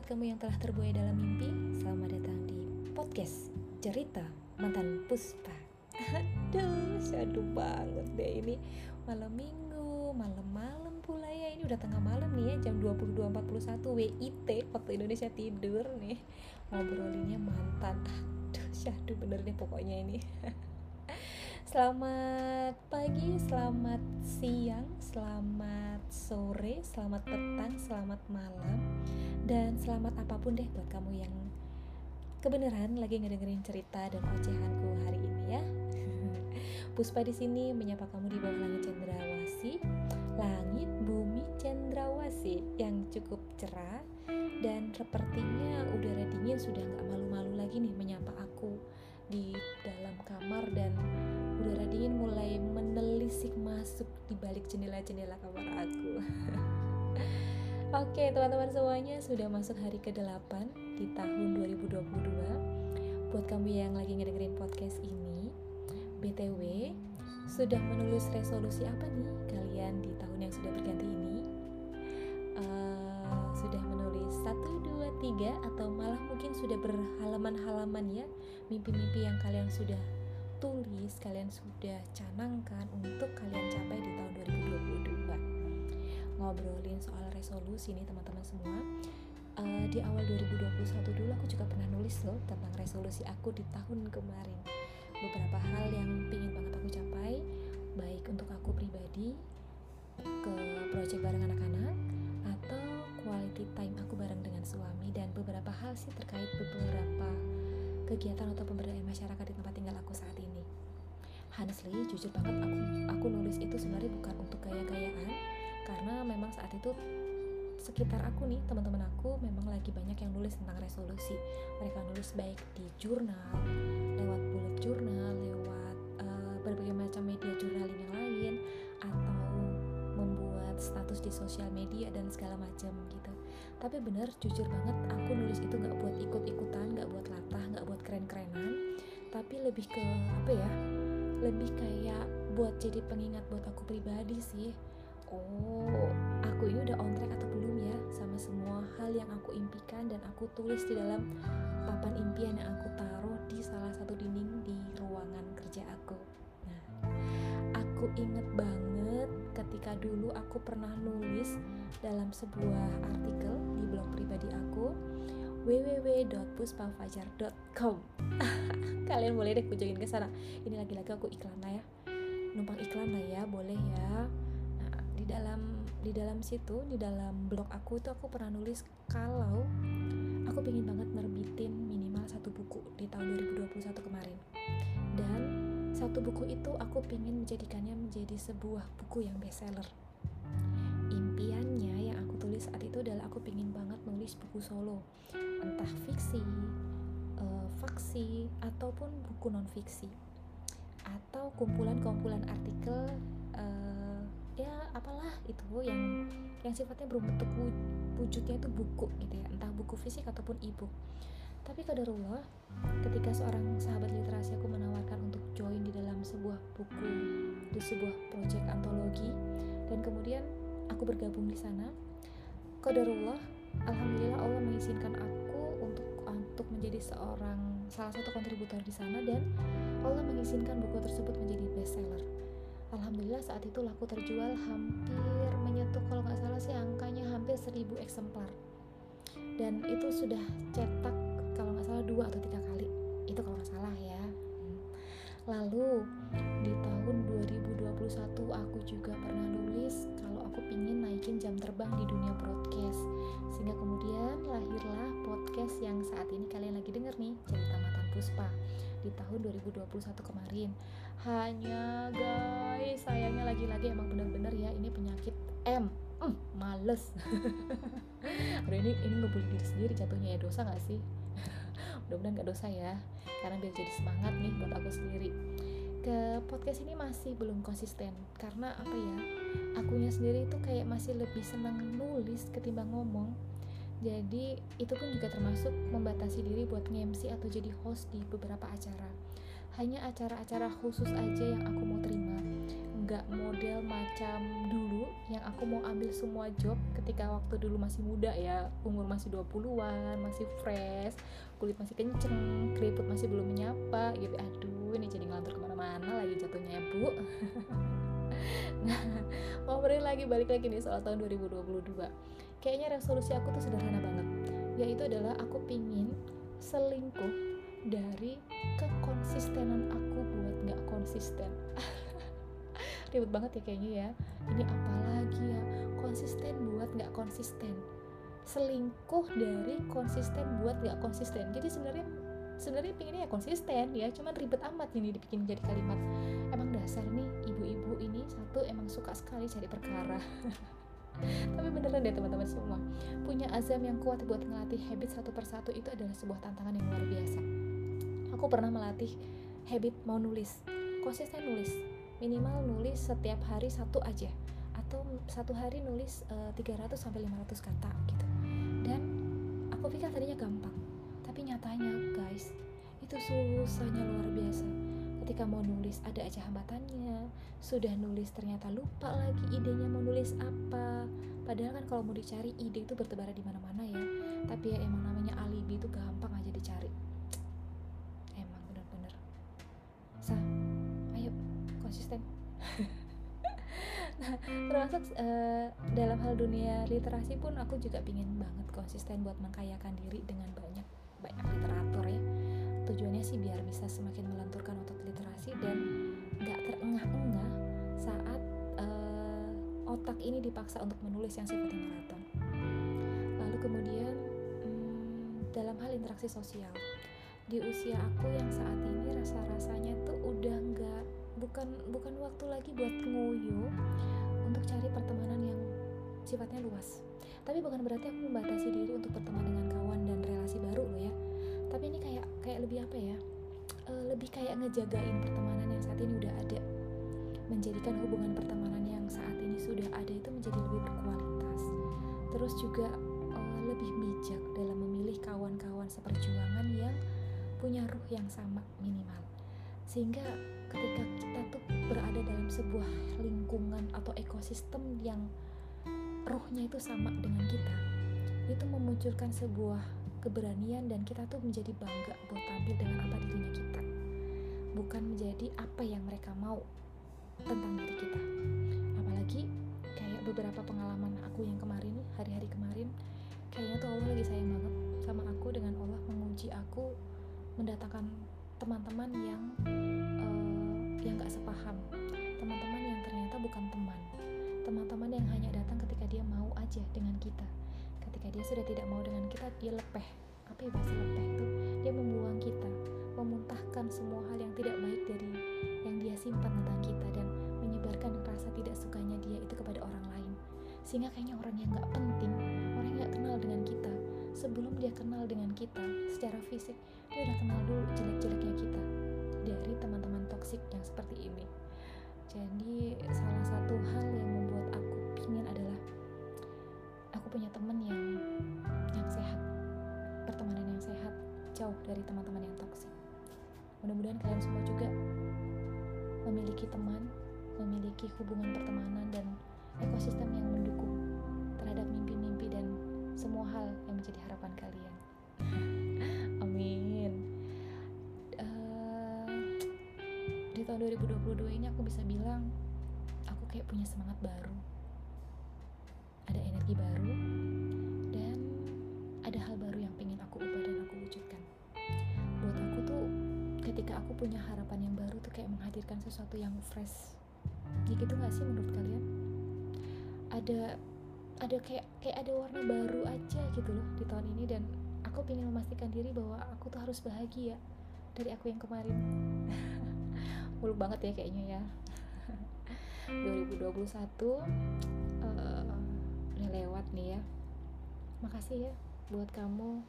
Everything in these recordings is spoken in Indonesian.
buat kamu yang telah terbuai dalam mimpi, selamat datang di podcast cerita mantan puspa. Aduh, syadu banget deh ini malam minggu, malam-malam pula ya ini udah tengah malam nih ya jam 22.41 WIT waktu Indonesia tidur nih ngobrolinnya mantan. Aduh, syadu bener nih pokoknya ini. Selamat pagi, selamat siang, selamat sore, selamat petang, selamat malam, dan selamat apa pun deh buat kamu yang kebenaran lagi ngedengerin cerita dan ocehanku hari ini ya. Puspa di sini menyapa kamu di bawah langit cendrawasih, langit bumi cendrawasih yang cukup cerah dan sepertinya udara dingin sudah nggak malu-malu lagi nih menyapa aku di dalam kamar dan udara dingin mulai menelisik masuk di balik jendela-jendela kamar aku. Oke, teman-teman semuanya sudah masuk hari ke-8 di tahun 2022. Buat kamu yang lagi ngedengerin podcast ini, BTW, sudah menulis resolusi apa nih kalian di tahun yang sudah berganti ini? Uh, sudah menulis 1, 2, 3 atau malah mungkin sudah berhalaman-halaman ya mimpi-mimpi yang kalian sudah tulis, kalian sudah canangkan untuk kalian capai di tahun 2022. Ngobrolin soal resolusi nih teman-teman semua. Uh, di awal 2021 dulu aku juga pernah nulis loh tentang resolusi aku di tahun kemarin. Beberapa hal yang pingin banget aku capai, baik untuk aku pribadi, ke project bareng anak-anak, atau quality time aku bareng dengan suami dan beberapa hal sih terkait beberapa kegiatan atau pemberdayaan masyarakat di tempat tinggal aku saat ini. Honestly, jujur banget aku aku nulis itu sebenarnya bukan untuk gaya-gayaan karena memang saat itu sekitar aku nih teman-teman aku memang lagi banyak yang nulis tentang resolusi. Mereka nulis baik di jurnal, lewat bullet jurnal, lewat uh, berbagai macam media jurnaling yang lain atau membuat status di sosial media dan segala macam gitu. Tapi bener jujur banget aku nulis itu nggak buat ikut-ikutan nggak buat latah nggak buat keren-kerenan. Tapi lebih ke apa ya lebih kayak buat jadi pengingat buat aku pribadi sih oh. Aku ini udah on track atau belum ya sama semua hal yang aku impikan dan aku tulis di dalam papan impian yang aku taruh di salah satu dinding di ruangan kerja aku. Nah aku inget banget ketika dulu aku pernah nulis dalam sebuah artikel di blog pribadi aku www.puspafajar.com kalian boleh deh kunjungin ke sana. Ini lagi-lagi aku iklan lah ya. Numpang iklan lah ya boleh ya dalam di dalam situ di dalam blog aku itu aku pernah nulis kalau aku pengen banget nerbitin minimal satu buku di tahun 2021 kemarin. Dan satu buku itu aku pengen menjadikannya menjadi sebuah buku yang bestseller. Impiannya yang aku tulis saat itu adalah aku pengen banget nulis buku solo. Entah fiksi uh, faksi ataupun buku non fiksi atau kumpulan-kumpulan artikel uh, ya apalah itu yang yang sifatnya berbentuk wujudnya itu buku gitu ya. Entah buku fisik ataupun e-book. Tapi kadarullah ketika seorang sahabat literasi aku menawarkan untuk join di dalam sebuah buku di sebuah proyek antologi dan kemudian aku bergabung di sana kadarullah alhamdulillah Allah mengizinkan aku untuk untuk menjadi seorang salah satu kontributor di sana dan Allah mengizinkan buku tersebut menjadi bestseller Alhamdulillah saat itu laku terjual hampir menyentuh kalau nggak salah sih angkanya hampir seribu eksemplar. Dan itu sudah cetak kalau nggak salah dua atau tiga kali. Itu kalau nggak salah ya. Lalu di tahun 2021 aku juga pernah nulis kalau aku pingin naikin jam terbang di dunia broadcast. Sehingga kemudian lahirlah podcast yang saat ini kalian lagi denger nih cerita mantan puspa di tahun 2021 kemarin hanya guys sayangnya lagi-lagi emang bener-bener ya ini penyakit M. Mm, males. Aduh ini ini ngebully diri sendiri jatuhnya ya dosa gak sih? Mudah-mudahan gak dosa ya karena biar jadi semangat nih buat aku sendiri. Ke podcast ini masih belum konsisten karena apa ya akunya sendiri itu kayak masih lebih senang nulis ketimbang ngomong. Jadi itu pun juga termasuk membatasi diri buat nge-MC atau jadi host di beberapa acara hanya acara-acara khusus aja yang aku mau terima. Nggak model macam dulu yang aku mau ambil semua job ketika waktu dulu masih muda ya. Umur masih 20-an masih fresh kulit masih kenceng keriput masih belum menyapa gitu. Aduh ini jadi ngelantur ke mana-mana lagi jatuhnya ya bu. Nah ngobrolin lagi balik lagi nih soal tahun 2022 kayaknya resolusi aku tuh sederhana banget. Yaitu adalah aku pingin selingkuh dari kekonsistenan aku buat nggak konsisten. Ribet banget ya kayaknya ya. Ini apalagi ya? Konsisten buat nggak konsisten. Selingkuh dari konsisten buat nggak konsisten. Jadi sebenarnya sebenarnya pinginnya ya konsisten ya. Cuman ribet amat ini dibikin jadi kalimat. Emang dasar nih ibu-ibu ini satu emang suka sekali cari perkara. Tapi beneran deh teman-teman semua. Punya azam yang kuat buat ngelatih habit satu persatu itu adalah sebuah tantangan yang luar biasa aku pernah melatih habit mau nulis konsisten nulis. Minimal nulis setiap hari satu aja atau satu hari nulis uh, 300 sampai 500 kata gitu. Dan aku pikir tadinya gampang tapi nyatanya guys itu susahnya luar biasa. Ketika mau nulis ada aja hambatannya. Sudah nulis ternyata lupa lagi idenya mau nulis apa. Padahal kan kalau mau dicari ide itu bertebaran di mana-mana ya. Tapi ya emang namanya alibi itu gampang aja dicari termasuk uh, dalam hal dunia literasi pun aku juga pingin banget konsisten buat mengkayakan diri dengan banyak banyak literatur ya. Tujuannya sih biar bisa semakin melenturkan otot literasi dan nggak terengah-engah saat uh, otak ini dipaksa untuk menulis yang sifatnya maraton. Lalu kemudian hmm, dalam hal interaksi sosial di usia aku yang saat ini rasa-rasanya tuh udah nggak bukan bukan waktu lagi buat ngoyo untuk cari pertemanan yang sifatnya luas. Tapi bukan berarti aku membatasi diri untuk berteman dengan kawan dan relasi baru loh ya. Tapi ini kayak kayak lebih apa ya? E, lebih kayak ngejagain pertemanan yang saat ini udah ada. Menjadikan hubungan pertemanan yang saat ini sudah ada itu menjadi lebih berkualitas. Terus juga e, lebih bijak dalam memilih kawan-kawan seperjuangan yang punya ruh yang sama minimal sehingga ketika kita tuh berada dalam sebuah lingkungan atau ekosistem yang ruhnya itu sama dengan kita itu memunculkan sebuah keberanian dan kita tuh menjadi bangga buat tampil dengan apa dirinya kita. Bukan menjadi apa yang mereka mau tentang diri kita. Apalagi kayak beberapa pengalaman aku yang kemarin hari-hari kemarin kayaknya tuh Allah lagi sayang banget sama aku dengan Allah menguji aku mendatangkan teman-teman yang uh, yang gak sepaham. Teman-teman yang ternyata bukan teman. Teman-teman yang hanya datang ketika dia mau aja dengan kita. Ketika dia sudah tidak mau dengan kita dia lepeh. Apa ya bahasa lepeh itu? Dia membuang kita memuntahkan semua hal yang tidak baik dari yang dia simpan tentang kita dan menyebarkan rasa tidak sukanya dia itu kepada orang lain. Sehingga kayaknya orang yang gak penting orang yang gak kenal dengan kita sebelum dia kenal dengan kita secara fisik dia udah kenal dulu jelek-jeleknya kita dari teman-teman toksik yang seperti ini. Jadi salah satu hal yang membuat aku pingin adalah aku punya teman yang yang sehat pertemanan yang sehat jauh dari teman-teman yang toksik mudah-mudahan kalian semua juga memiliki teman memiliki hubungan pertemanan dan ekosistem yang mendukung terhadap mimpi-mimpi dan semua hal menjadi harapan kalian? Di tahun 2022 ini aku bisa bilang aku kayak punya semangat baru. Ada energi baru dan ada hal baru yang pengen aku ubah dan aku wujudkan. Buat aku tuh ketika aku punya harapan yang baru tuh kayak menghadirkan sesuatu yang fresh. Ya gitu gak sih menurut kalian? Ada ada kayak kayak ada warna baru aja gitu loh di tahun ini dan aku ingin memastikan diri bahwa aku tuh harus bahagia dari aku yang kemarin. Muluk banget ya kayaknya ya. 2021 uh, eh, udah lewat nih ya. Makasih ya buat kamu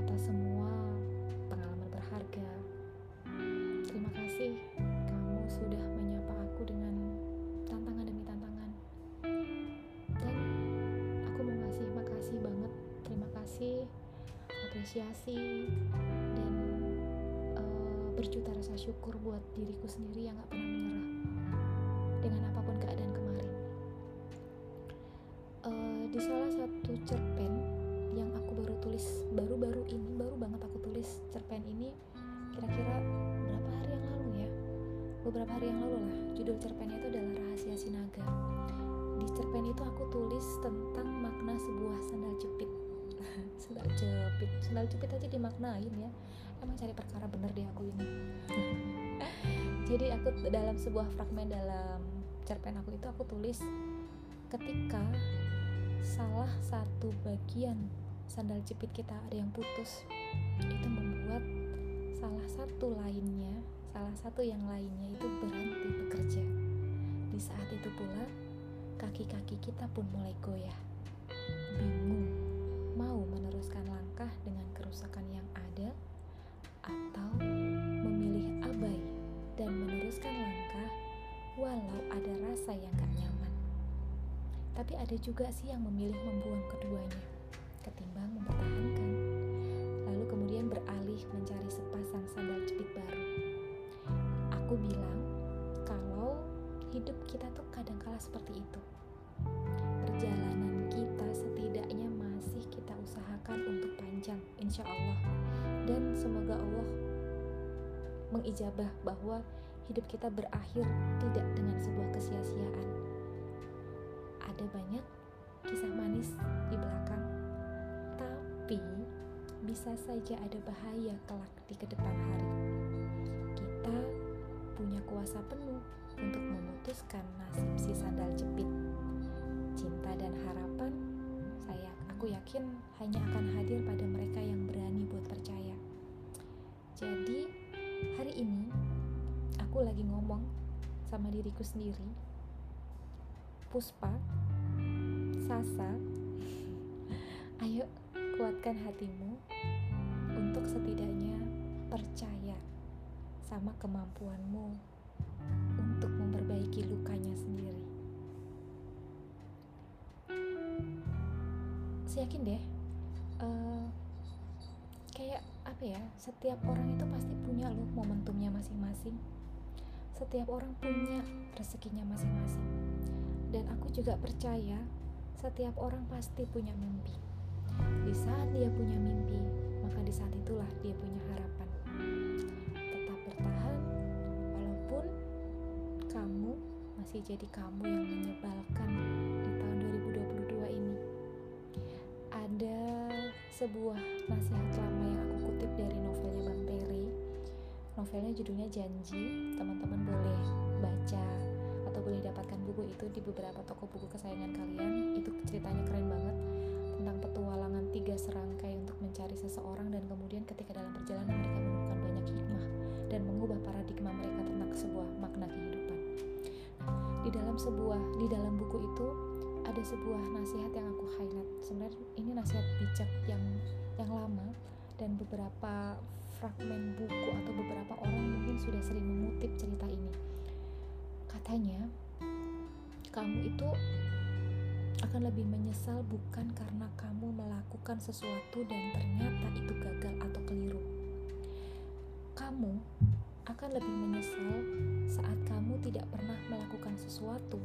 atas semua pengalaman berharga berjuta rasa syukur buat diriku sendiri yang gak pernah menyerah dengan apa pun keadaan kemarin. Uh, di salah satu cerpen yang aku baru tulis baru-baru ini, baru banget aku tulis cerpen ini kira-kira berapa hari yang lalu ya? Beberapa hari yang lalu lah. Judul cerpennya itu adalah Rahasia Sinaga. Di cerpen itu aku tulis tentang makna sebuah sandal jepit. sandal jepit, sandal jepit aja dimaknain ya emang cari perkara bener deh aku ini. Jadi aku dalam sebuah fragmen dalam cerpen aku itu aku tulis ketika salah satu bagian sandal jepit kita ada yang putus itu membuat salah satu lainnya salah satu yang lainnya itu berhenti bekerja. Di saat itu pula kaki-kaki kita pun mulai goyah. Bingung mau meneruskan langkah dengan kerusakan yang ada tapi ada juga sih yang memilih membuang keduanya, ketimbang mempertahankan. Lalu kemudian beralih mencari sepasang sandal jepit baru. Aku bilang, kalau hidup kita tuh kadang-kala seperti itu. Perjalanan kita setidaknya masih kita usahakan untuk panjang, insya Allah. Dan semoga Allah mengijabah bahwa hidup kita berakhir tidak dengan sebuah kesia-siaan ada banyak kisah manis di belakang, tapi bisa saja ada bahaya kelak di ke depan hari. Kita punya kuasa penuh untuk memutuskan nasib si sandal jepit. Cinta dan harapan, saya aku yakin hanya akan hadir pada mereka yang berani buat percaya. Jadi, hari ini aku lagi ngomong sama diriku sendiri. Puspa, Sasa, ayo kuatkan hatimu untuk setidaknya percaya sama kemampuanmu untuk memperbaiki lukanya sendiri. Saya yakin deh, uh, kayak apa ya? Setiap orang itu pasti punya loh momentumnya masing-masing. Setiap orang punya rezekinya masing-masing. Dan aku juga percaya setiap orang pasti punya mimpi. Di saat dia punya mimpi, maka di saat itulah dia punya harapan. Tetap bertahan, walaupun kamu masih jadi kamu yang menyebalkan di tahun 2022 ini. Ada sebuah nasihat lama yang aku kutip dari novelnya Bang Terry. Novelnya judulnya Janji, teman-teman boleh baca atau boleh dapatkan buku itu di beberapa toko buku kesayangan kalian. Itu ceritanya keren banget tentang petualangan tiga serangkai untuk mencari seseorang dan kemudian ketika dalam perjalanan mereka menemukan banyak hikmah dan mengubah paradigma mereka tentang sebuah makna kehidupan. Nah, di dalam sebuah di dalam buku itu ada sebuah nasihat yang aku highlight. Sebenarnya ini nasihat bijak yang yang lama dan beberapa fragmen buku atau beberapa orang mungkin sudah sering mengutip cerita ini Katanya, kamu itu akan lebih menyesal bukan karena kamu melakukan sesuatu dan ternyata itu gagal atau keliru. Kamu akan lebih menyesal saat kamu tidak pernah melakukan sesuatu,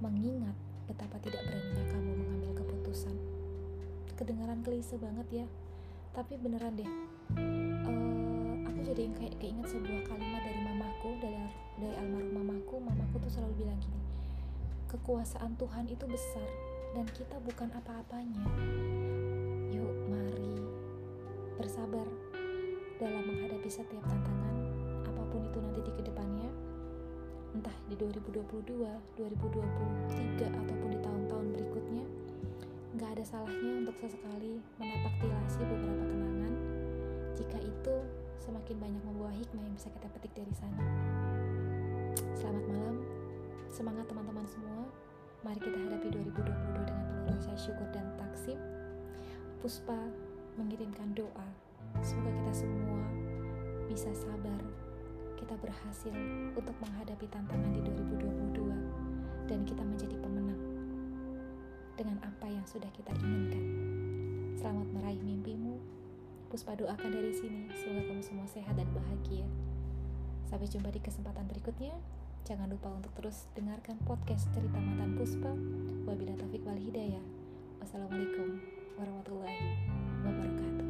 mengingat betapa tidak beraninya kamu mengambil keputusan. Kedengaran klise banget ya, tapi beneran deh. Jadi kayak keinget sebuah kalimat dari mamaku dari dari almarhum mamaku mamaku tuh selalu bilang gini kekuasaan Tuhan itu besar dan kita bukan apa-apanya. Yuk mari bersabar dalam menghadapi setiap tantangan apa pun itu nanti di ke depannya. Entah di 2022, 2023 ataupun di tahun-tahun berikutnya nggak ada salahnya untuk sesekali menapak tilasi beberapa kenangan. Jika itu semakin banyak membawa hikmah yang bisa kita petik dari sana. Selamat malam, semangat teman-teman semua. Mari kita hadapi 2022 dengan penuh rasa syukur dan taksim. Puspa mengirimkan doa. Semoga kita semua bisa sabar. Kita berhasil untuk menghadapi tantangan di 2022 dan kita menjadi pemenang dengan apa yang sudah kita inginkan. Selamat meraih mimpimu. Puspa doakan dari sini, semoga kamu semua sehat dan bahagia. Sampai jumpa di kesempatan berikutnya. Jangan lupa untuk terus dengarkan podcast Cerita Mantan Puspa. Wabila Taufik wal Hidayah. Wassalamualaikum warahmatullahi wabarakatuh.